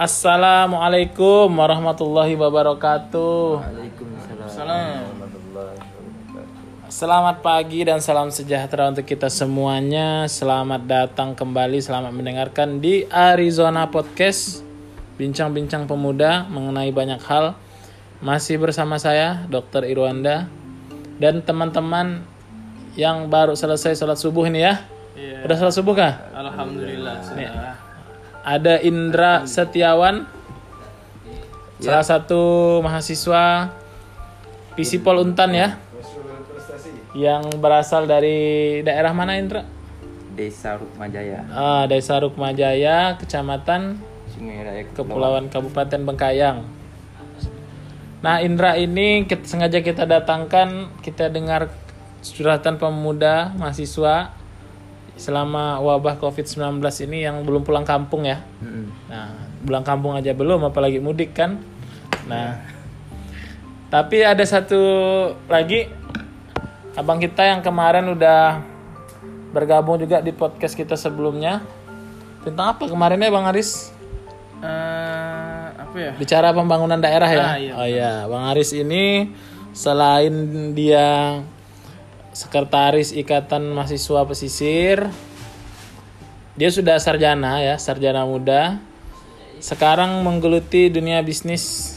Assalamualaikum warahmatullahi wabarakatuh. Waalaikumsalam. Selamat pagi dan salam sejahtera untuk kita semuanya. Selamat datang kembali, selamat mendengarkan di Arizona Podcast. Bincang-bincang pemuda mengenai banyak hal. Masih bersama saya, Dr. Irwanda. Dan teman-teman yang baru selesai sholat subuh ini ya. Iya. Udah sholat subuh kah? Alhamdulillah. Ada Indra Setiawan, salah satu mahasiswa Visipol Untan ya, yang berasal dari daerah mana Indra? Desa Rukmajaya, Ah, Desa Rukmajaya, Kecamatan Sungai Raya Kepulauan Kabupaten Bengkayang. Nah Indra ini kita, sengaja kita datangkan, kita dengar curhatan pemuda mahasiswa selama wabah COVID-19 ini yang belum pulang kampung ya. Mm-mm. Nah, pulang kampung aja belum, apalagi mudik kan. Nah, tapi ada satu lagi abang kita yang kemarin udah bergabung juga di podcast kita sebelumnya. Tentang apa kemarinnya Bang Aris? Eh, apa ya? Bicara pembangunan daerah ya. Ah, iya, oh iya, Bang Aris ini selain dia sekretaris Ikatan Mahasiswa Pesisir, dia sudah sarjana ya, sarjana muda. Sekarang menggeluti dunia bisnis.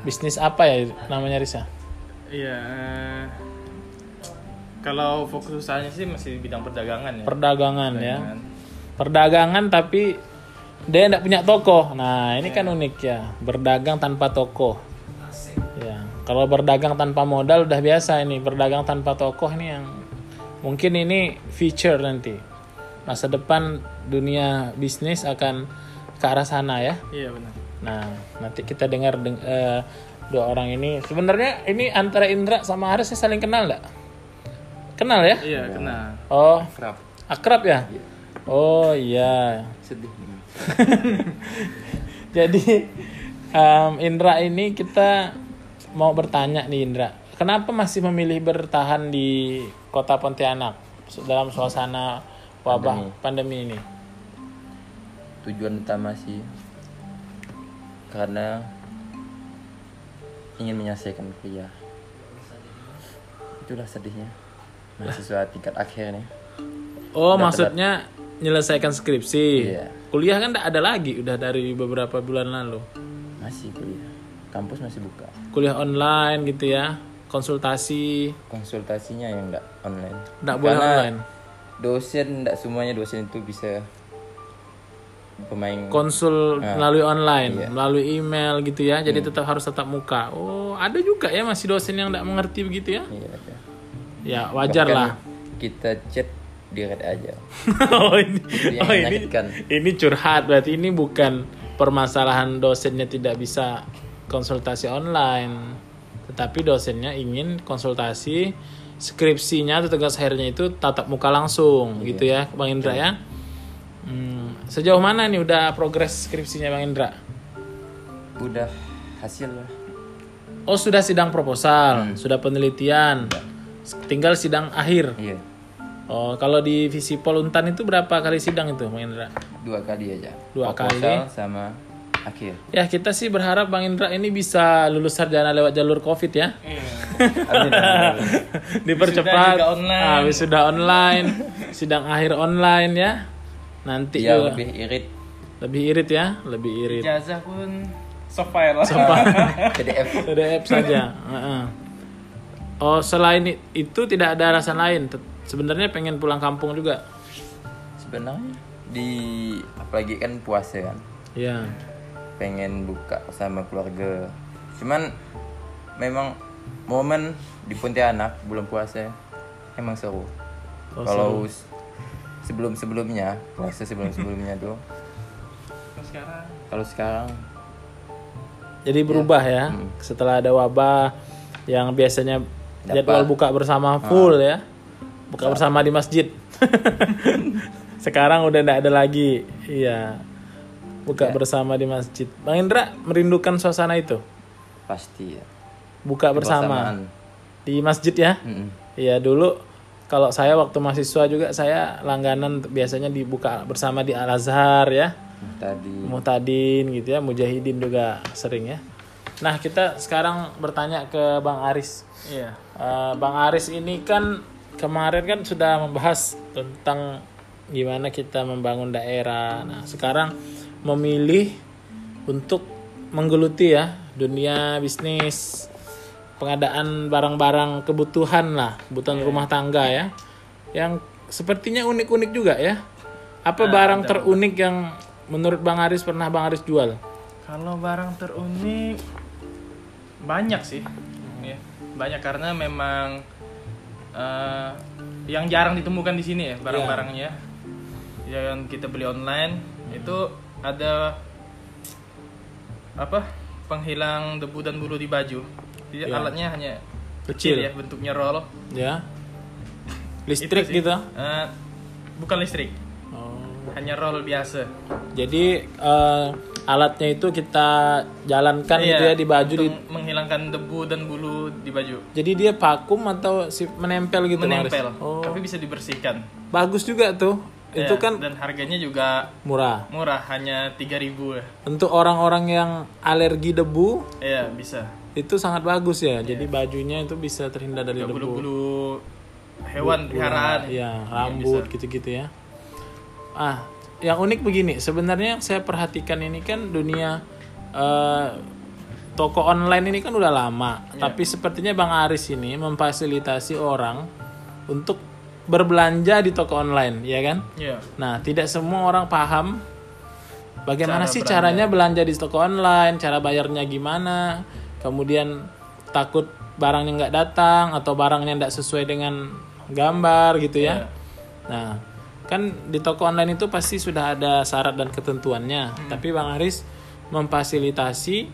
Bisnis apa ya namanya Risa? Iya. eh, kalau fokus usahanya sih masih di bidang perdagangan ya. Perdagangan ya. Perdagangan. Perdagangan tapi dia tidak punya toko. Nah, ini kan unik ya, berdagang tanpa toko. Ya, kalau berdagang tanpa modal udah biasa ini, berdagang tanpa toko ini yang mungkin ini feature nanti. Masa depan dunia bisnis akan ke arah sana ya. Iya benar. Nah, nanti kita dengar deng- eh, dua orang ini. Sebenarnya ini antara Indra sama Aris saling kenal nggak? Kenal ya? Iya, kena. Oh, Kerap. akrab ya? Oh iya. Sedih. Jadi em, Indra ini kita mau bertanya nih Indra, kenapa masih memilih bertahan di kota Pontianak dalam suasana wabah pandemi, ini? tujuan utama sih karena ingin menyelesaikan kuliah itulah sedihnya mahasiswa tingkat akhir nih Oh Udah maksudnya menyelesaikan skripsi. Iya. Kuliah kan tidak ada lagi, udah dari beberapa bulan lalu. masih kuliah kampus masih buka Kuliah online gitu ya, konsultasi, konsultasinya yang enggak online tidak boleh online. dosen enggak semuanya dosen itu bisa pemain konsul Nah, melalui online, iya. Hmm. melalui email gitu ya. Jadi tetap harus tatap muka. Oh, ada juga ya masih dosen yang tidak mengerti begitu ya? iya ada. Ya wajar Bahkan lah. kita chat di red aja oh ini, oh, ini, ini curhat berarti ini bukan permasalahan dosennya tidak bisa konsultasi online, tetapi dosennya ingin konsultasi skripsinya atau tugas akhirnya itu tatap muka langsung gitu ya, Bang Indra ya. Hmm, sejauh mana nih udah progres skripsinya Bang Indra? udah hasil lah Oh sudah sidang proposal, sudah penelitian, tinggal sidang akhir. iya. Oh kalau di Visipol Untan itu berapa kali sidang itu, Bang Indra? dua kali aja. Dua Proposal sama akhir Ya kita sih berharap Bang Indra ini bisa lulus sarjana lewat jalur COVID ya. Dipercepat. juga online. Ah, wisuda online, sidang akhir online ya. Nanti ya juga lebih irit lebih irit ya, lebih irit. Ijazah pun soft file. PDF PDF saja. Heeh. Oh selain itu tidak ada alasan lain. Sebenarnya pengen pulang kampung juga. sebenarnya di apalagi kan puasa kan Ya. Pengen buka sama keluarga cuman memang momen di Pontianak bulan puasa emang seru Oh, kalau sebelum sebelumnya puasa sebelum sebelumnya tuh Sekarang kalau sekarang Jadi berubah ya. Setelah ada wabah yang biasanya Dapat. jadwal buka bersama full ya. Buka bersama di masjid. Sekarang udah tidak ada lagi. Iya. Buka bersama di masjid. Bang Indra merindukan suasana itu. pasti ya Buka bersama di masjid ya. Iya dulu kalau saya waktu mahasiswa juga saya langganan biasanya dibuka bersama di Al Azhar ya. Tadi Muhtadin gitu ya, Mujahidin juga sering ya. Nah, kita sekarang bertanya ke Bang Aris. Iya. Eh, Bang Aris ini kan kemarin kan sudah membahas tentang gimana kita membangun daerah. Nah, sekarang memilih untuk menggeluti ya dunia bisnis pengadaan barang-barang kebutuhan lah, kebutuhan rumah tangga ya. Yang sepertinya unik-unik juga ya. Apa barang terunik yang menurut Bang Aris pernah Bang Aris jual? Kalau barang terunik banyak sih, ya banyak karena memang eh, yang jarang ditemukan di sini ya barang-barangnya. Yang kita beli online itu ada apa penghilang debu dan bulu di baju. Jadi Iya. alatnya hanya Kecil. ya bentuknya roll. Ya. Listrik Itu sih. gitu. Eh, bukan listrik, Oh. hanya roll biasa. Jadi eh, alatnya itu kita jalankan Iya, gitu ya di baju di menghilangkan debu dan bulu di baju. Jadi dia vakum atau si menempel gitu? Menempel, Oh, tapi bisa dibersihkan. bagus juga tuh. Itu Ya, kan dan harganya juga murah. murah, hanya 3000 ya. Untuk orang-orang yang alergi debu Iya, bisa. itu sangat bagus ya. Jadi bajunya itu bisa terhindar dari debu. Bulu-bulu hewan peliharaan. Iya, rambut gitu-gitu ya. Ah, yang unik begini, sebenarnya yang saya perhatikan ini kan dunia eh, toko online ini kan udah lama, tapi sepertinya Bang Aris ini memfasilitasi orang untuk berbelanja di toko online, ya kan? Iya. Nah, tidak semua orang paham bagaimana Cara sih belanja. caranya belanja di toko online, cara bayarnya gimana, kemudian takut barangnya nggak datang atau barangnya nggak sesuai dengan gambar gitu ya. Iya. Nah, kan di toko online itu pasti sudah ada syarat dan ketentuannya, Hmm. tapi Bang Aris memfasilitasi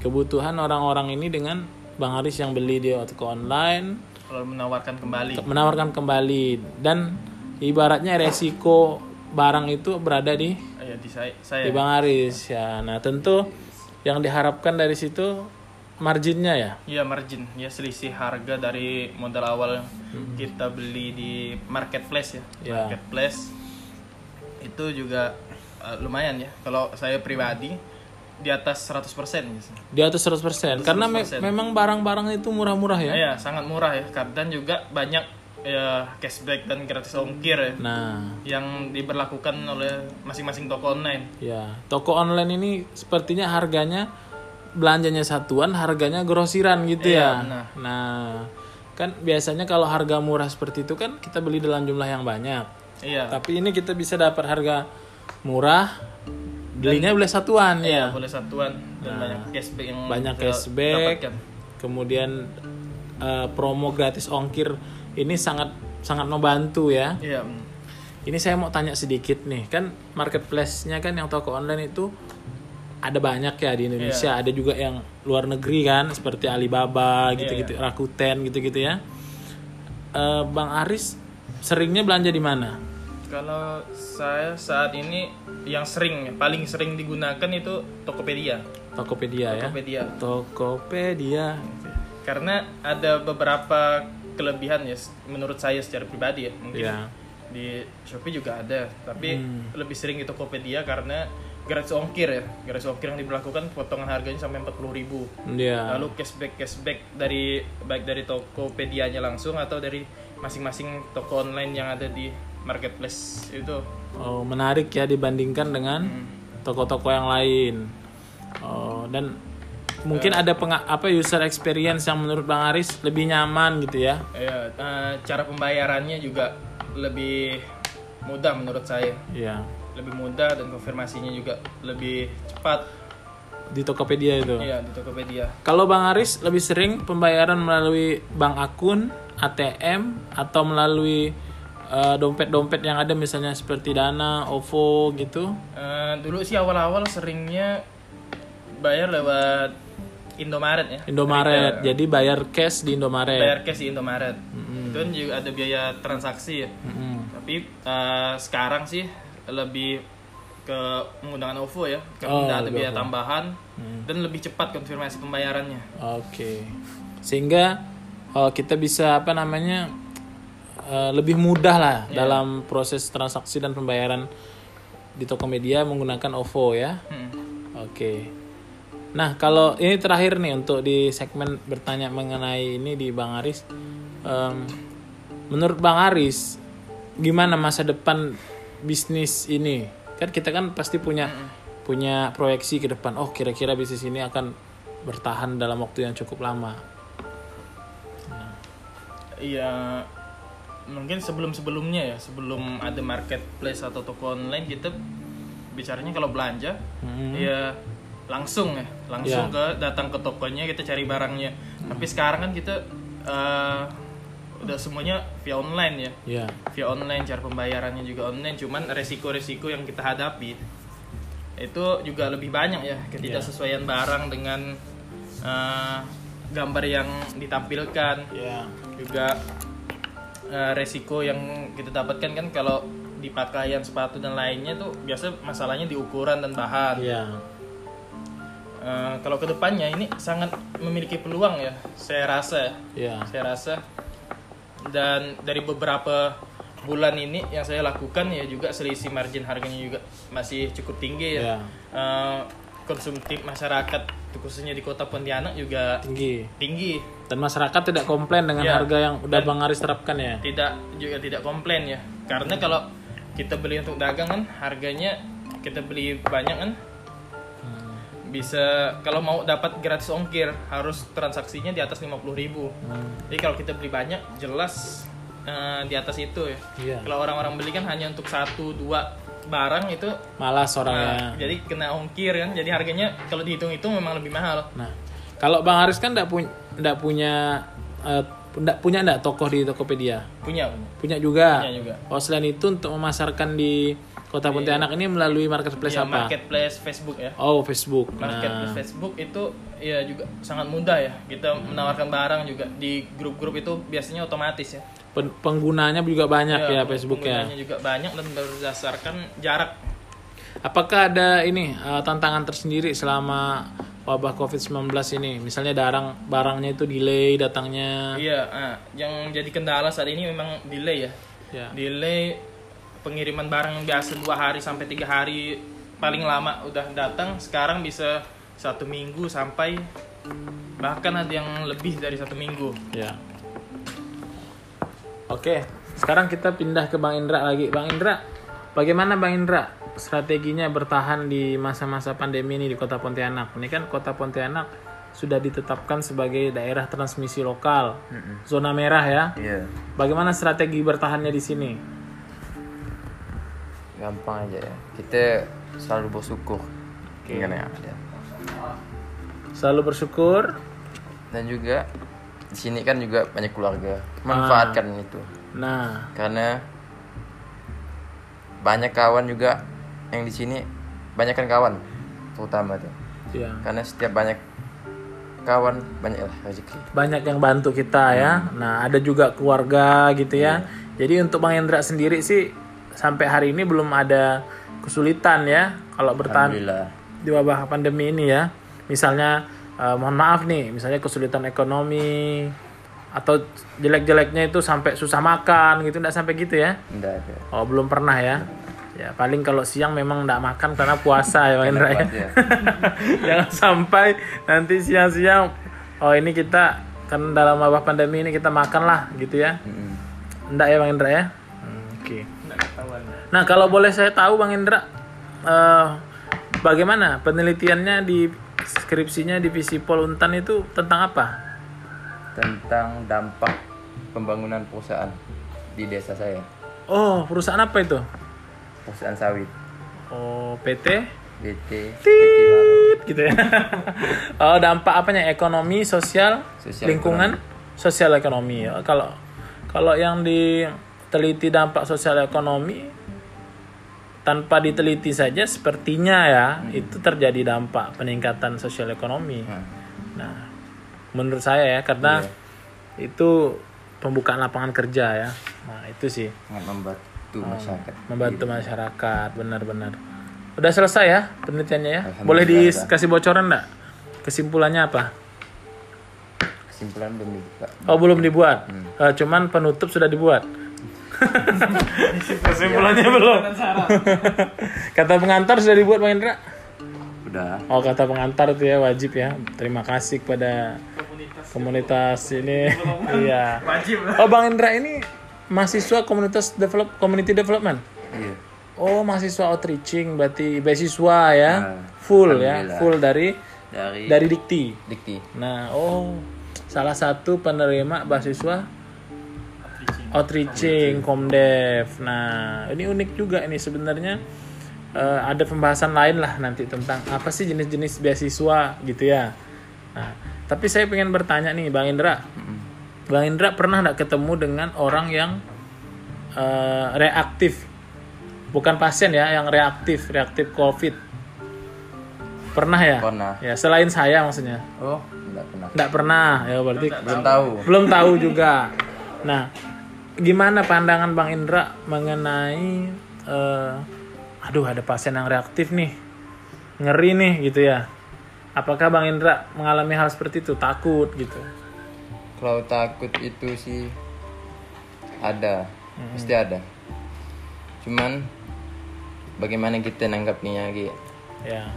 kebutuhan orang-orang ini dengan Bang Aris yang beli di toko online Kalau menawarkan kembali. menawarkan kembali dan ibaratnya resiko barang itu berada di Iya, di saya. di saya. Bang Aris ya. Nah, tentu yang diharapkan dari situ marginnya ya. Iya, margin. Ya selisih harga dari modal awal yang Hmm. kita beli di marketplace ya. Ya. Marketplace itu juga eh, lumayan ya. Kalau saya pribadi di atas 100% gitu. Di atas 100%. Karena me- memang barang-barang itu murah-murah ya. Iya, sangat murah ya. Dan juga banyak ya cashback dan gratis ongkir ya Nah, yang diberlakukan oleh masing-masing toko online. ya, toko online ini sepertinya harganya belanjanya satuan, harganya grosiran gitu ya. Iya, benar. Nah, kan biasanya kalau harga murah seperti itu kan kita beli dalam jumlah yang banyak. Iya. Tapi ini kita bisa dapat harga murah, belinya boleh satuan Iya, ya. boleh satuan dan banyak cashback yang Banyak cashback, dapatkan. kemudian eh, promo gratis ongkir ini sangat sangat membantu ya. Iya. mm. Ini saya mau tanya sedikit nih, kan marketplace-nya kan yang toko online itu ada banyak ya di Indonesia, Iya. ada juga yang luar negeri kan, seperti Alibaba gitu-gitu, Iya, Rakuten gitu-gitu ya. Eh, Bang Aris seringnya belanja di mana? Kalau saya saat ini yang sering, paling sering digunakan itu Tokopedia. Tokopedia ya. Tokopedia. Tokopedia. Karena ada beberapa kelebihan ya menurut saya secara pribadi ya. Mungkin Iya. di Shopee juga ada, tapi Hmm. lebih sering di Tokopedia karena gratis ongkir ya. Gratis ongkir yang diberlakukan potongan harganya sampai 40.000 Iya. Lalu cashback cashback dari baik dari Tokopedia-nya langsung atau dari masing-masing toko online yang ada di marketplace itu. Oh, menarik ya dibandingkan dengan Hmm. toko-toko yang lain. Oh, dan mungkin ada penga- apa user experience yang menurut Bang Aris lebih nyaman gitu ya. Ya, eh, cara pembayarannya juga lebih mudah menurut saya. Iya. Lebih mudah dan konfirmasinya juga lebih cepat. Di Tokopedia itu. Iya, di Tokopedia. Kalau Bang Aris lebih sering pembayaran melalui bank akun, ATM atau melalui eh, dompet-dompet yang ada misalnya seperti Dana, OVO gitu. Eh, dulu sih awal-awal seringnya bayar lewat Indomaret ya. Indomaret. Jadi bayar cash di Indomaret. Bayar cash di Indomaret. Itu kan juga ada biaya transaksi ya. Mm-mm. Tapi eh, sekarang sih lebih ke menggunakan OVO ya, karena Oh, ada biaya OVO. tambahan dan lebih cepat konfirmasi pembayarannya. Oke. Sehingga oh, kita bisa apa namanya eh, lebih mudah lah dalam proses transaksi dan pembayaran di Tokopedia menggunakan OVO ya. Hmm. Oke. Nah, kalau ini terakhir nih untuk di segmen bertanya mengenai ini di Bang Aris. Em, menurut Bang Aris, gimana masa depan bisnis ini? Kan kita kan pasti punya punya proyeksi ke depan. Oh, kira-kira bisnis ini akan bertahan dalam waktu yang cukup lama. Iya mungkin sebelum sebelumnya ya sebelum ada marketplace atau toko online kita bicaranya kalau belanja Hmm. ya langsung ya langsung ke datang ke tokonya kita cari barangnya tapi sekarang kan kita eh, udah semuanya via online ya Ya. via online cara pembayarannya juga online cuman resiko-resiko yang kita hadapi itu juga lebih banyak ya ketidaksesuaian barang dengan eh, gambar yang ditampilkan Ya. juga eh, resiko yang kita dapatkan kan kalau di pakaian sepatu dan lainnya tuh biasa masalahnya di ukuran dan bahan Ya. Eh, kalau ke depannya ini sangat memiliki peluang ya saya rasa ya Ya. saya rasa dan dari beberapa bulan ini yang saya lakukan ya juga selisih margin harganya juga masih cukup tinggi ya Ya. Eh, konsumtif masyarakat khususnya di kota Pontianak juga Tinggi. tinggi Dan masyarakat tidak komplain dengan Ya. harga yang udah Bang Aris terapkan ya. tidak juga tidak komplain ya karena kalau kita beli untuk dagang kan harganya kita beli banyak kan Hmm. bisa kalau mau dapat gratis ongkir harus transaksinya di atas 50.000 ribu Hmm. jadi kalau kita beli banyak jelas eh, di atas itu ya Iya. kalau orang-orang beli kan hanya untuk satu dua barang itu Malas nah, orangnya. jadi kena ongkir kan jadi harganya kalau dihitung-hitung memang lebih mahal Nah, kalau Bang Aris kan enggak punya enggak punya eh, nggak punya enggak tokoh di Tokopedia? punya punya Punya juga. Punya juga. Oh, selain itu untuk memasarkan di Kota Pontianak ini melalui marketplace ya, apa? marketplace Facebook ya Oh, Facebook. marketplace Nah, Facebook itu ya juga sangat mudah ya kita menawarkan barang juga di grup-grup itu biasanya otomatis ya pen- penggunanya juga banyak ya, peng- Facebook ya. penggunanya juga banyak dan berdasarkan jarak Apakah ada ini eh, tantangan tersendiri selama wabah Covid-19 ini? Misalnya barang barangnya itu delay datangnya. iya ah, yang jadi kendala saat ini memang delay ya Ya. delay pengiriman barang yang biasa dua hari sampai tiga hari paling lama udah datang sekarang bisa satu minggu sampai bahkan ada yang lebih dari satu minggu Ya. Oke, sekarang kita pindah ke Bang Indra lagi. Bang Indra, bagaimana Bang Indra strateginya bertahan di masa-masa pandemi ini di Kota Pontianak? Ini kan Kota Pontianak sudah ditetapkan sebagai daerah transmisi lokal, zona merah ya. Iya. Bagaimana strategi bertahannya di sini? Gampang aja ya. Kita selalu bersyukur dengan yang ada. Selalu bersyukur. Dan juga di sini kan juga banyak keluarga. Manfaatkan itu. Nah, Karena banyak kawan juga yang di sini banyak kan kawan terutama tuh. ya. Karena setiap banyak kawan banyaklah rezeki. banyak yang bantu kita ya. Nah, ada juga keluarga gitu ya. Jadi untuk Bang Indra sendiri sih sampai hari ini belum ada kesulitan ya kalau bertahan di wabah pandemi ini ya. Misalnya eh, mohon maaf nih, misalnya kesulitan ekonomi atau jelek-jeleknya itu sampai susah makan gitu enggak sampai gitu ya. Enggak ada. Oh, belum pernah ya. Ya, paling kalau siang memang enggak makan karena puasa ya Bang Indra ya. Ya. Jangan sampai nanti siang-siang oh ini kita kan dalam wabah pandemi ini kita makan lah gitu ya. Enggak ya Bang Indra ya? Hmm, Oke. Nah, kalau boleh saya tahu Bang Indra eh, bagaimana penelitiannya di skripsinya di Visipol Untan itu tentang apa? Tentang dampak pembangunan perusahaan di desa saya. Oh, perusahaan apa itu? Perusahaan sawit. Oh, PT BT. Tit, gitu ya. oh, dampak apanya? Ekonomi, sosial, Sosial lingkungan, sosial ekonomi. Ya, kalau kalau yang diteliti dampak sosial ekonomi tanpa diteliti saja sepertinya ya itu terjadi dampak peningkatan sosial ekonomi. Nah, Nah, menurut saya ya karena itu pembukaan lapangan kerja ya. Nah, itu sih sangat membantu masyarakat. membantu masyarakat benar-benar udah selesai ya penelitiannya ya boleh dikasih bocoran enggak kesimpulannya apa Kesimpulan belum dibuka. oh belum dibuat Eh, cuman penutup sudah dibuat Kesimpulannya belum. Kata pengantar sudah dibuat Bang Indra? Udah. Oh kata pengantar itu ya wajib ya. Terima kasih kepada Komunitas komunitas ini. Iya. wajib. Oh Bang Indra ini mahasiswa komunitas develop community development. Iya. Oh mahasiswa outreaching berarti beasiswa ya. Nah, full ya, full dari Dari, dari Dikti. Dikti. Nah, oh salah satu penerima beasiswa outreaching Komdev. Nah, ini unik juga ini sebenarnya eh, ada pembahasan lain lah nanti tentang apa sih jenis-jenis beasiswa gitu ya. Nah, tapi saya pengen bertanya nih, Bang Indra. Bang Indra pernah nggak ketemu dengan orang yang eh, reaktif, bukan pasien ya, yang reaktif, reaktif COVID? Pernah ya? Pernah. Ya, selain saya maksudnya. Oh, enggak pernah. Nggak pernah, ya berarti Belum tahu. belum tahu juga. Nah, gimana pandangan Bang Indra mengenai eh, aduh ada pasien yang reaktif nih. Ngeri nih gitu ya. Apakah Bang Indra mengalami hal seperti itu? Takut gitu. Kalau takut itu sih ada, pasti ada. Cuman bagaimana kita nanggapnya gitu. Ya.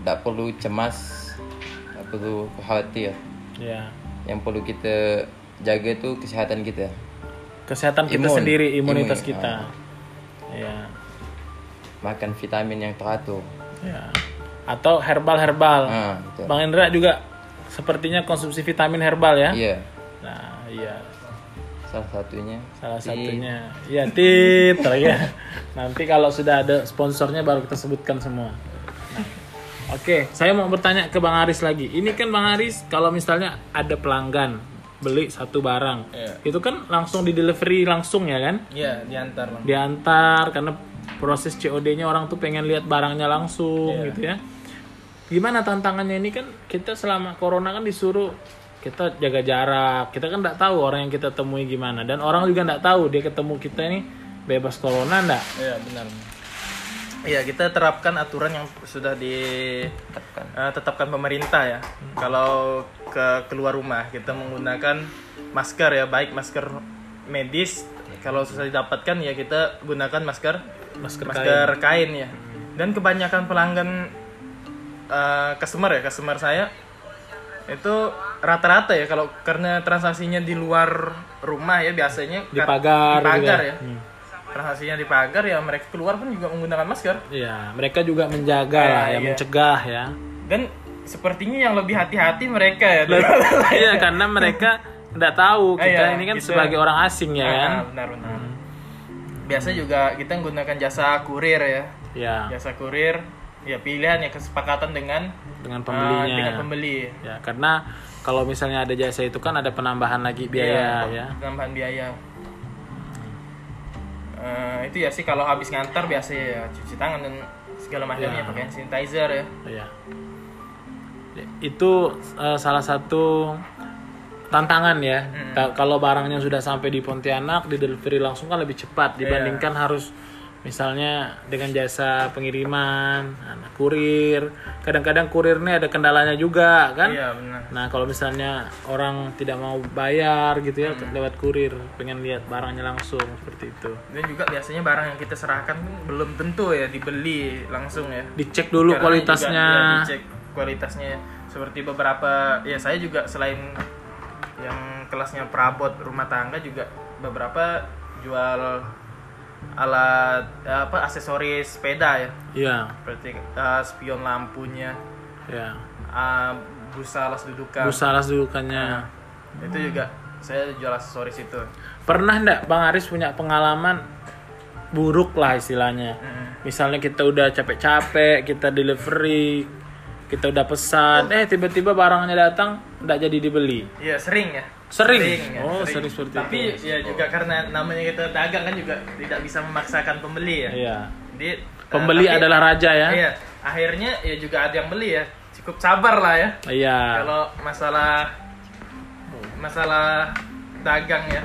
Tidak perlu cemas, tidak perlu khawatir. Ya. Yang perlu kita jaga tuh kesehatan kita. Kesehatan kita Imun. sendiri, imunitas Imun, kita. Ya. Makan vitamin yang teratur. Ya. Atau herbal-herbal. Nah, gitu. Bang Indra juga sepertinya konsumsi vitamin herbal ya. Iya, Nah, iya. salah satunya. Salah satunya. Iya, tit ya. Nanti kalau sudah ada sponsornya baru kita sebutkan semua. Nah, Oke, saya mau bertanya ke Bang Aris lagi. Ini kan Bang Aris kalau misalnya ada pelanggan beli satu barang, Iya. itu kan langsung di delivery langsung ya kan? Iya, diantar lah. Diantar karena proses COD-nya orang tuh pengen lihat barangnya langsung Iya. gitu ya. Gimana tantangannya ini kan kita selama corona kan disuruh kita jaga jarak. Kita kan nggak tahu orang yang kita temui gimana dan orang juga nggak tahu dia ketemu kita ini bebas corona nggak? Iya, benar. Iya, kita terapkan aturan yang sudah ditetapkan pemerintah ya. Kalau ke keluar rumah kita menggunakan masker ya, baik masker medis. Kalau susah didapatkan ya kita gunakan masker Masker masker kain, ya. Dan kebanyakan pelanggan eh, customer ya, customer saya itu rata-rata ya kalau karena transaksinya di luar rumah ya biasanya Di pagar di gitu pagar ya. ya Hmm. transaksinya di pagar ya mereka keluar pun juga menggunakan masker Iya, mereka juga menjaga Iya, lah ya, iya. mencegah ya. dan sepertinya yang lebih hati-hati mereka ya Iya, karena mereka nggak tahu kita Iya, ini kan gitu. sebagai orang asing ya kan. Ah, benar benar biasa juga kita menggunakan jasa kurir ya Ya, jasa kurir ya pilihan ya kesepakatan dengan dengan ah, pembelinya. dengan pembeli Ya, karena kalau misalnya ada jasa itu kan ada penambahan lagi biaya Iya, ya. penambahan biaya Eh, itu ya sih kalau habis ngantar biasa ya cuci tangan dan segala macamnya Iya. pakai hand sanitizer ya Iya. Itu eh, salah satu tantangan ya. Hmm. Kalau barangnya sudah sampai di Pontianak, di delivery langsung kan lebih cepat Iya. dibandingkan harus misalnya dengan jasa pengiriman, nah, kurir. Kadang-kadang kurirnya ada kendalanya juga kan. iya benar Nah, kalau misalnya orang tidak mau bayar gitu ya Hmm. lewat kurir, pengen lihat barangnya langsung seperti itu. dan juga biasanya barang yang kita serahkan belum tentu ya dibeli langsung ya Dicek dulu Karena kualitasnya. juga, ya, dicek kualitasnya seperti beberapa ya saya juga selain yang kelasnya perabot rumah tangga juga beberapa jual alat ya, apa aksesoris sepeda ya Iya, seperti uh, spion lampunya ya. uh, busa alas dudukan Busa alas dudukannya. itu juga saya jual aksesoris itu Pernah ndak Bang Aris punya pengalaman buruk lah istilahnya? Mm. Misalnya kita udah capek-capek, kita delivery, kita udah pesan, eh tiba-tiba barangnya datang ndak jadi dibeli. Iya sering ya. Sering? ya, Oh, sering seperti Tapi ya juga karena namanya kita dagang kan juga tidak bisa memaksakan pembeli ya. Iya. Jadi eh, Pembeli tapi- adalah raja ya. Iya. Akhirnya ya juga ada yang beli ya. Cukup sabar lah ya. Iya. Kalau masalah masalah dagang ya.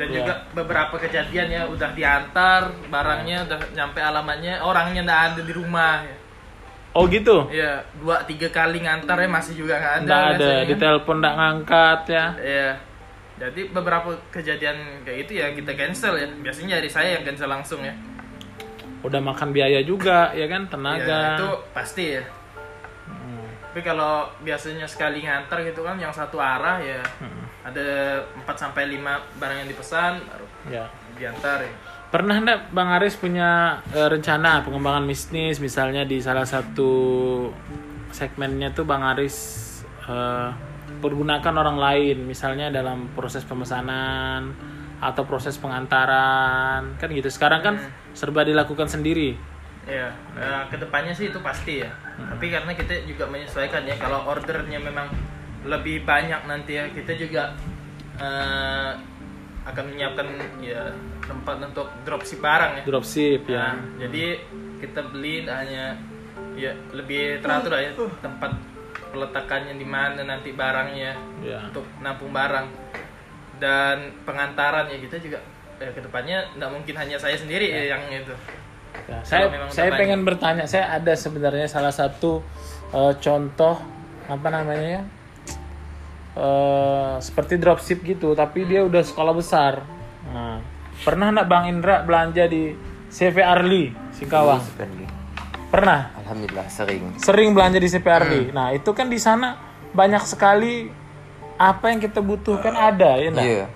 Dan Iya. juga beberapa kejadian ya udah diantar barangnya udah nyampe alamatnya orangnya nggak ada di rumah ya. Oh gitu. Iya, dua tiga kali ngantar ya masih juga nggak ada. Nggak ada, di telepon nggak ngangkat ya. Iya. jadi beberapa kejadian kayak itu ya kita cancel ya biasanya dari saya yang cancel langsung ya Udah makan biaya juga ya kan, Ya, tenaga. itu pasti ya tapi kalau biasanya sekali nganter gitu kan yang satu arah ya ada 4 sampai 5 barang yang dipesan baru Ya. diantar ya. Pernah enggak Bang Aris punya eh, rencana pengembangan bisnis misalnya di salah satu segmennya tuh Bang Aris eh, pergunakan orang lain misalnya dalam proses pemesanan atau proses pengantaran kan gitu. Sekarang kan serba dilakukan sendiri. Ya, nah, ke depannya sih itu pasti ya. Tapi karena kita juga menyesuaikan ya, kalau ordernya memang lebih banyak nanti ya, kita juga eh, akan menyiapkan ya tempat untuk dropship barang ya. Dropship ya. Nah, jadi kita beli hanya ya lebih teratur lah ya tempat peletakannya di mana nanti barangnya Ya. untuk nampung barang dan pengantaran ya kita juga eh, ke depannya nggak mungkin hanya saya sendiri ya yang itu. Ya, saya memang saya pengen bertanya, saya ada sebenarnya salah satu eh, contoh apa namanya ya? Eh, seperti dropship gitu, tapi dia udah sekolah besar. Nah, pernah nggak Bang Indra belanja di CV Arli Singkawang? Pernah. Alhamdulillah sering. Sering belanja di CV Arli. Nah, itu kan di sana banyak sekali apa yang kita butuhkan ada ya nggak? Iya.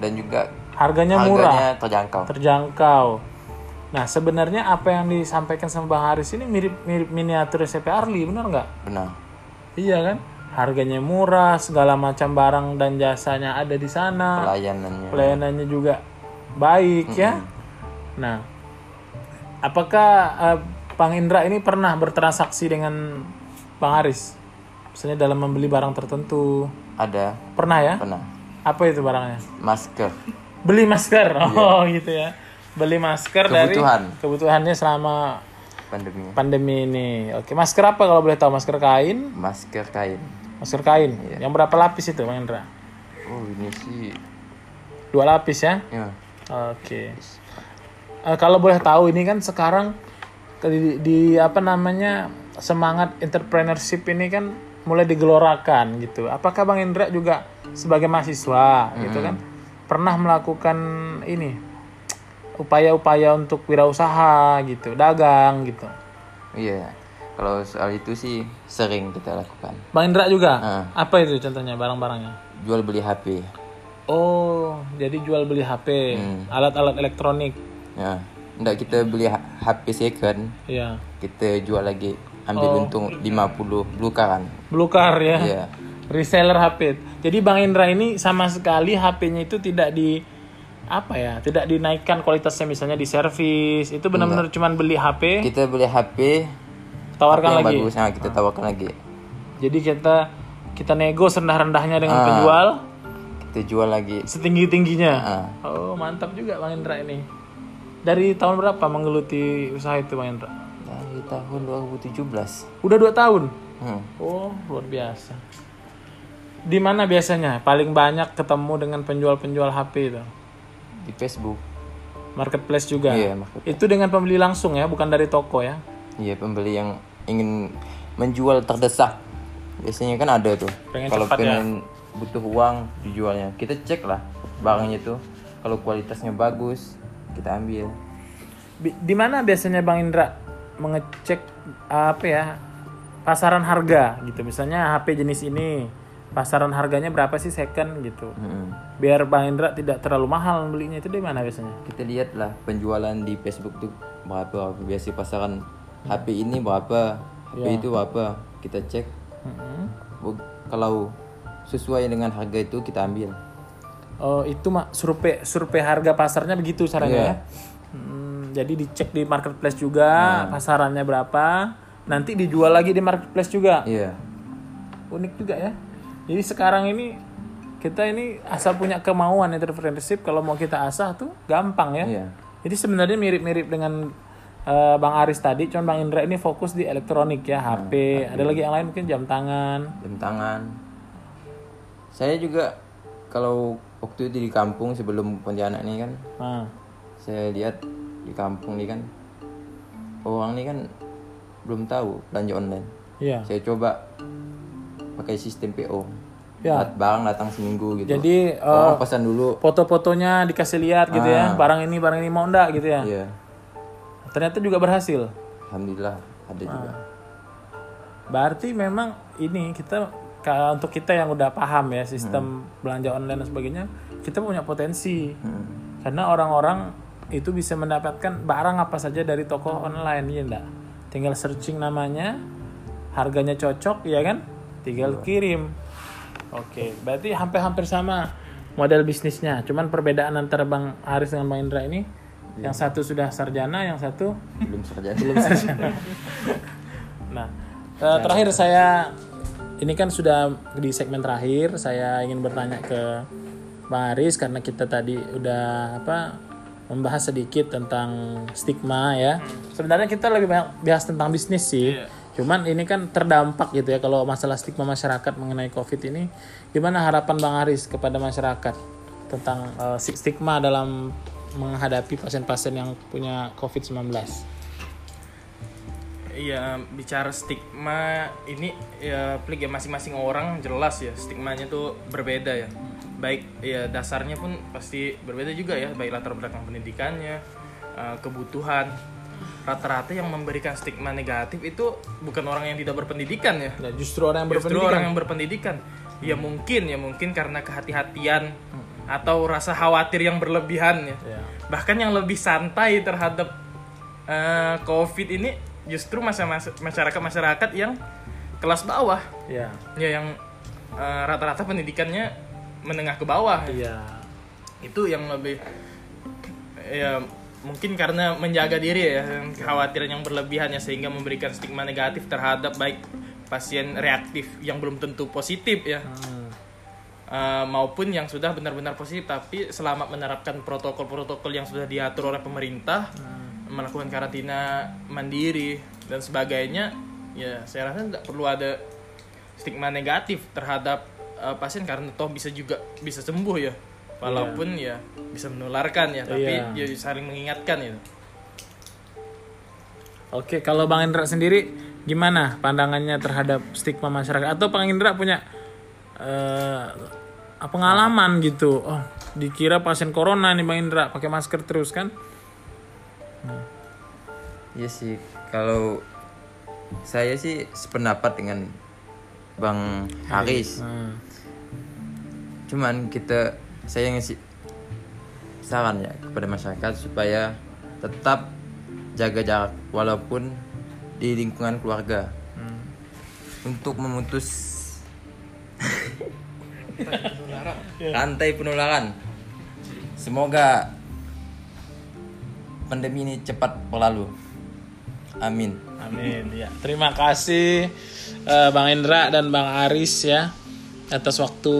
Dan juga Harganya murah. harganya terjangkau. terjangkau. Nah, sebenarnya apa yang disampaikan sama Bang Haris ini mirip-mirip miniatur SCP Arli, benar nggak? Benar. Iya kan? Harganya murah, segala macam barang dan jasanya ada di sana, Pelayanannya. pelayanannya juga baik ya. Nah, apakah eh, Bang Indra ini pernah bertransaksi dengan Bang Haris? Misalnya dalam membeli barang tertentu, Ada. pernah ya? Pernah. Apa itu barangnya? Masker. Beli masker, oh gitu ya. Beli masker Kebutuhan. dari kebutuhannya selama Pandemi. pandemi ini. Oke, masker apa kalau boleh tahu? Masker kain, Masker kain. masker kain. Yang berapa lapis itu, Bang Indra? Oh ini sih. Dua lapis ya? Ya. Oke. Eh, kalau boleh tahu ini kan sekarang di, di- apa namanya semangat entrepreneurship ini kan mulai digelorakan gitu. Apakah Bang Indra juga sebagai mahasiswa gitu kan pernah melakukan ini upaya-upaya untuk wirausaha gitu, dagang gitu. Iya. Kalau soal itu sih sering kita lakukan. Bang Indra juga? Ah. Apa itu contohnya barang-barangnya? Jual beli HP. Oh, jadi jual beli HP, alat-alat elektronik. Ya. Nggak kita beli HP second, Iya. kita jual lagi ambil untung 50 blue kan. Blue car ya. Iya. Reseller HP. Jadi Bang Indra ini sama sekali HP-nya itu tidak di apa ya? Tidak dinaikkan kualitasnya misalnya di servis. Itu benar-benar cuman beli HP, Kita beli HP tawarkan yang lagi. bagus, nah, kita tawarkan lagi. Jadi kita kita nego rendah-rendahnya dengan Ah. penjual, Jual lagi. setinggi-tingginya. Ah. Oh, mantap juga Bang Indra ini. Dari tahun berapa menggeluti usaha itu Bang Indra? Dari tahun 2017. Udah dua tahun. Hmm. Oh, luar biasa. Di mana biasanya paling banyak ketemu dengan penjual-penjual HP itu? Di Facebook. Marketplace juga. Iya, market- Itu dengan pembeli langsung ya, bukan dari toko ya. Iya, pembeli yang ingin menjual terdesak. Biasanya kan ada tuh. Pengen Kalau cepat ya. Butuh uang dijualnya, kita cek lah barangnya tuh. Kalau kualitasnya bagus, kita ambil. Bi- Di mana biasanya Bang Indra mengecek apa ya? Pasaran harga gitu. Misalnya HP jenis ini, pasaran harganya berapa sih second gitu. Mm-mm. Biar Bang Indra tidak terlalu mahal belinya itu di mana biasanya? Kita lihat lah penjualan di Facebook tuh berapa. Biasa pasaran HP ini berapa, HP Iya. itu berapa. Kita cek. Bu- Kalau sesuai dengan harga itu kita ambil. Oh, itu mak survei survei harga pasarnya begitu caranya Iya. ya. Hmm, jadi dicek di marketplace juga pasarannya berapa, nanti dijual lagi di marketplace juga. Iya. Unik juga ya. Jadi sekarang ini kita ini asal punya kemauan entrepreneurship kalau mau kita asah tuh gampang ya. Iya. Jadi sebenarnya mirip-mirip dengan eh, Bang Aris tadi, cuman Bang Indra ini fokus di elektronik ya, HP. Ada lagi yang lain mungkin jam tangan. jam tangan. Saya juga kalau waktu itu di kampung sebelum Pontianak ini kan, Nah, saya lihat di kampung ini kan orang ini kan belum tahu belanja online. iya. Saya coba pakai sistem PO. Ya. Barang datang seminggu gitu Jadi orang pesan dulu foto-fotonya dikasih lihat gitu ya, barang ini barang ini mau enggak gitu ya. iya Ternyata juga berhasil. alhamdulillah ada juga Berarti memang ini kita ka- untuk kita yang udah paham ya sistem belanja online dan sebagainya, kita punya potensi. Karena orang-orang itu bisa mendapatkan barang apa saja dari toko online ya enggak. Tinggal searching namanya, harganya cocok ya kan? Tinggal kirim. Oke, berarti hampir-hampir sama model bisnisnya. Cuman perbedaan antara Bang Haris dengan Bang Indra ini yang satu sudah sarjana, yang satu belum sarjana belum sarjana. nah, eh, terakhir saya ini kan sudah di segmen terakhir, saya ingin bertanya ke Bang Aris karena kita tadi udah apa membahas sedikit tentang stigma ya. Sebenarnya kita lebih banyak bahas tentang bisnis sih. Cuman ini kan terdampak gitu ya kalau masalah stigma masyarakat mengenai Covid ini. Gimana harapan Bang Aris kepada masyarakat tentang eh, stigma dalam menghadapi pasien-pasien yang punya Covid-19? Iya bicara stigma ini ya plik ya masing-masing orang jelas ya stigmanya tuh berbeda ya. Baik ya dasarnya pun pasti berbeda juga ya baik latar belakang pendidikannya eh, kebutuhan. Rata-rata yang memberikan stigma negatif itu bukan orang yang tidak berpendidikan ya. Ya, justru orang yang justru berpendidikan. orang yang berpendidikan. Ya mungkin ya mungkin karena kehati-hatian atau rasa khawatir yang berlebihan ya. Ya. bahkan yang lebih santai terhadap eh, covid ini justru masa masyarakat masyarakat yang kelas bawah Ya. ya yang eh, rata-rata pendidikannya menengah ke bawah Iya. itu yang lebih ya mungkin karena menjaga diri ya kekhawatiran yang berlebihan ya sehingga memberikan stigma negatif terhadap baik pasien reaktif yang belum tentu positif ya Hmm. Uh, maupun yang sudah benar-benar positif tapi selama menerapkan protokol-protokol yang sudah diatur oleh pemerintah melakukan karantina mandiri dan sebagainya ya saya rasa tidak perlu ada stigma negatif terhadap uh, pasien karena toh bisa juga bisa sembuh ya walaupun ya bisa menularkan ya tapi Iya. ya saling mengingatkan ya Oke, kalau Bang Indra sendiri gimana pandangannya terhadap stigma masyarakat atau Bang Indra punya eh, pengalaman gitu? Oh, dikira pasien corona nih Bang Indra pakai masker terus kan? Iya sih, kalau saya sih sependapat dengan Bang Haris. Hmm. Cuman kita saya ngasih saran ya kepada masyarakat supaya tetap jaga jarak walaupun di lingkungan keluarga untuk memutus rantai penularan. Semoga pandemi ini cepat berlalu. Amin. Amin. Ya, terima kasih eh, Bang Indra dan Bang Aris ya atas waktu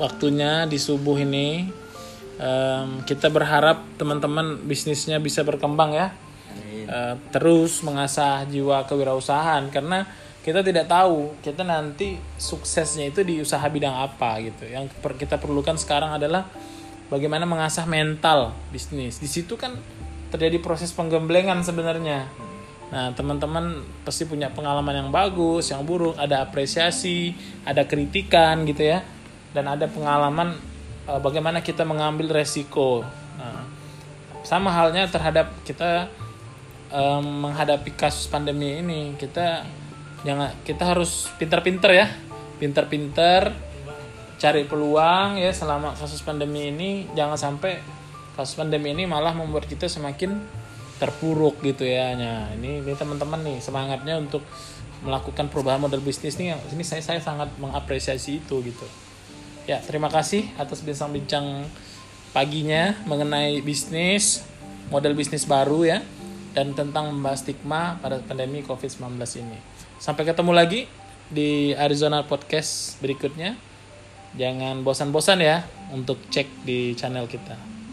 waktunya di subuh ini. Em, kita berharap teman-teman bisnisnya bisa berkembang ya. Eh, terus mengasah jiwa kewirausahaan karena kita tidak tahu kita nanti suksesnya itu di usaha bidang apa gitu. Yang per- kita perlukan sekarang adalah bagaimana mengasah mental bisnis. Di situ kan terjadi proses penggemblengan sebenarnya. Nah, teman-teman pasti punya pengalaman yang bagus, yang buruk, ada apresiasi, ada kritikan gitu ya. Dan ada pengalaman eh, bagaimana kita mengambil resiko. Nah, sama halnya terhadap kita em, menghadapi kasus pandemi ini, kita jangan kita harus pintar-pintar ya. Pintar-pintar cari peluang ya selama kasus pandemi ini jangan sampai kasus pandemi ini malah membuat kita semakin terpuruk gitu ya. Nah, ini ini teman-teman nih semangatnya untuk melakukan perubahan model bisnis nih ini saya saya sangat mengapresiasi itu gitu. Ya, terima kasih atas bincang-bincang paginya mengenai bisnis, model bisnis baru ya dan tentang membahas stigma pada pandemi Covid-19 ini. Sampai ketemu lagi di Arizona Podcast berikutnya. Jangan bosan-bosan ya untuk cek di channel kita.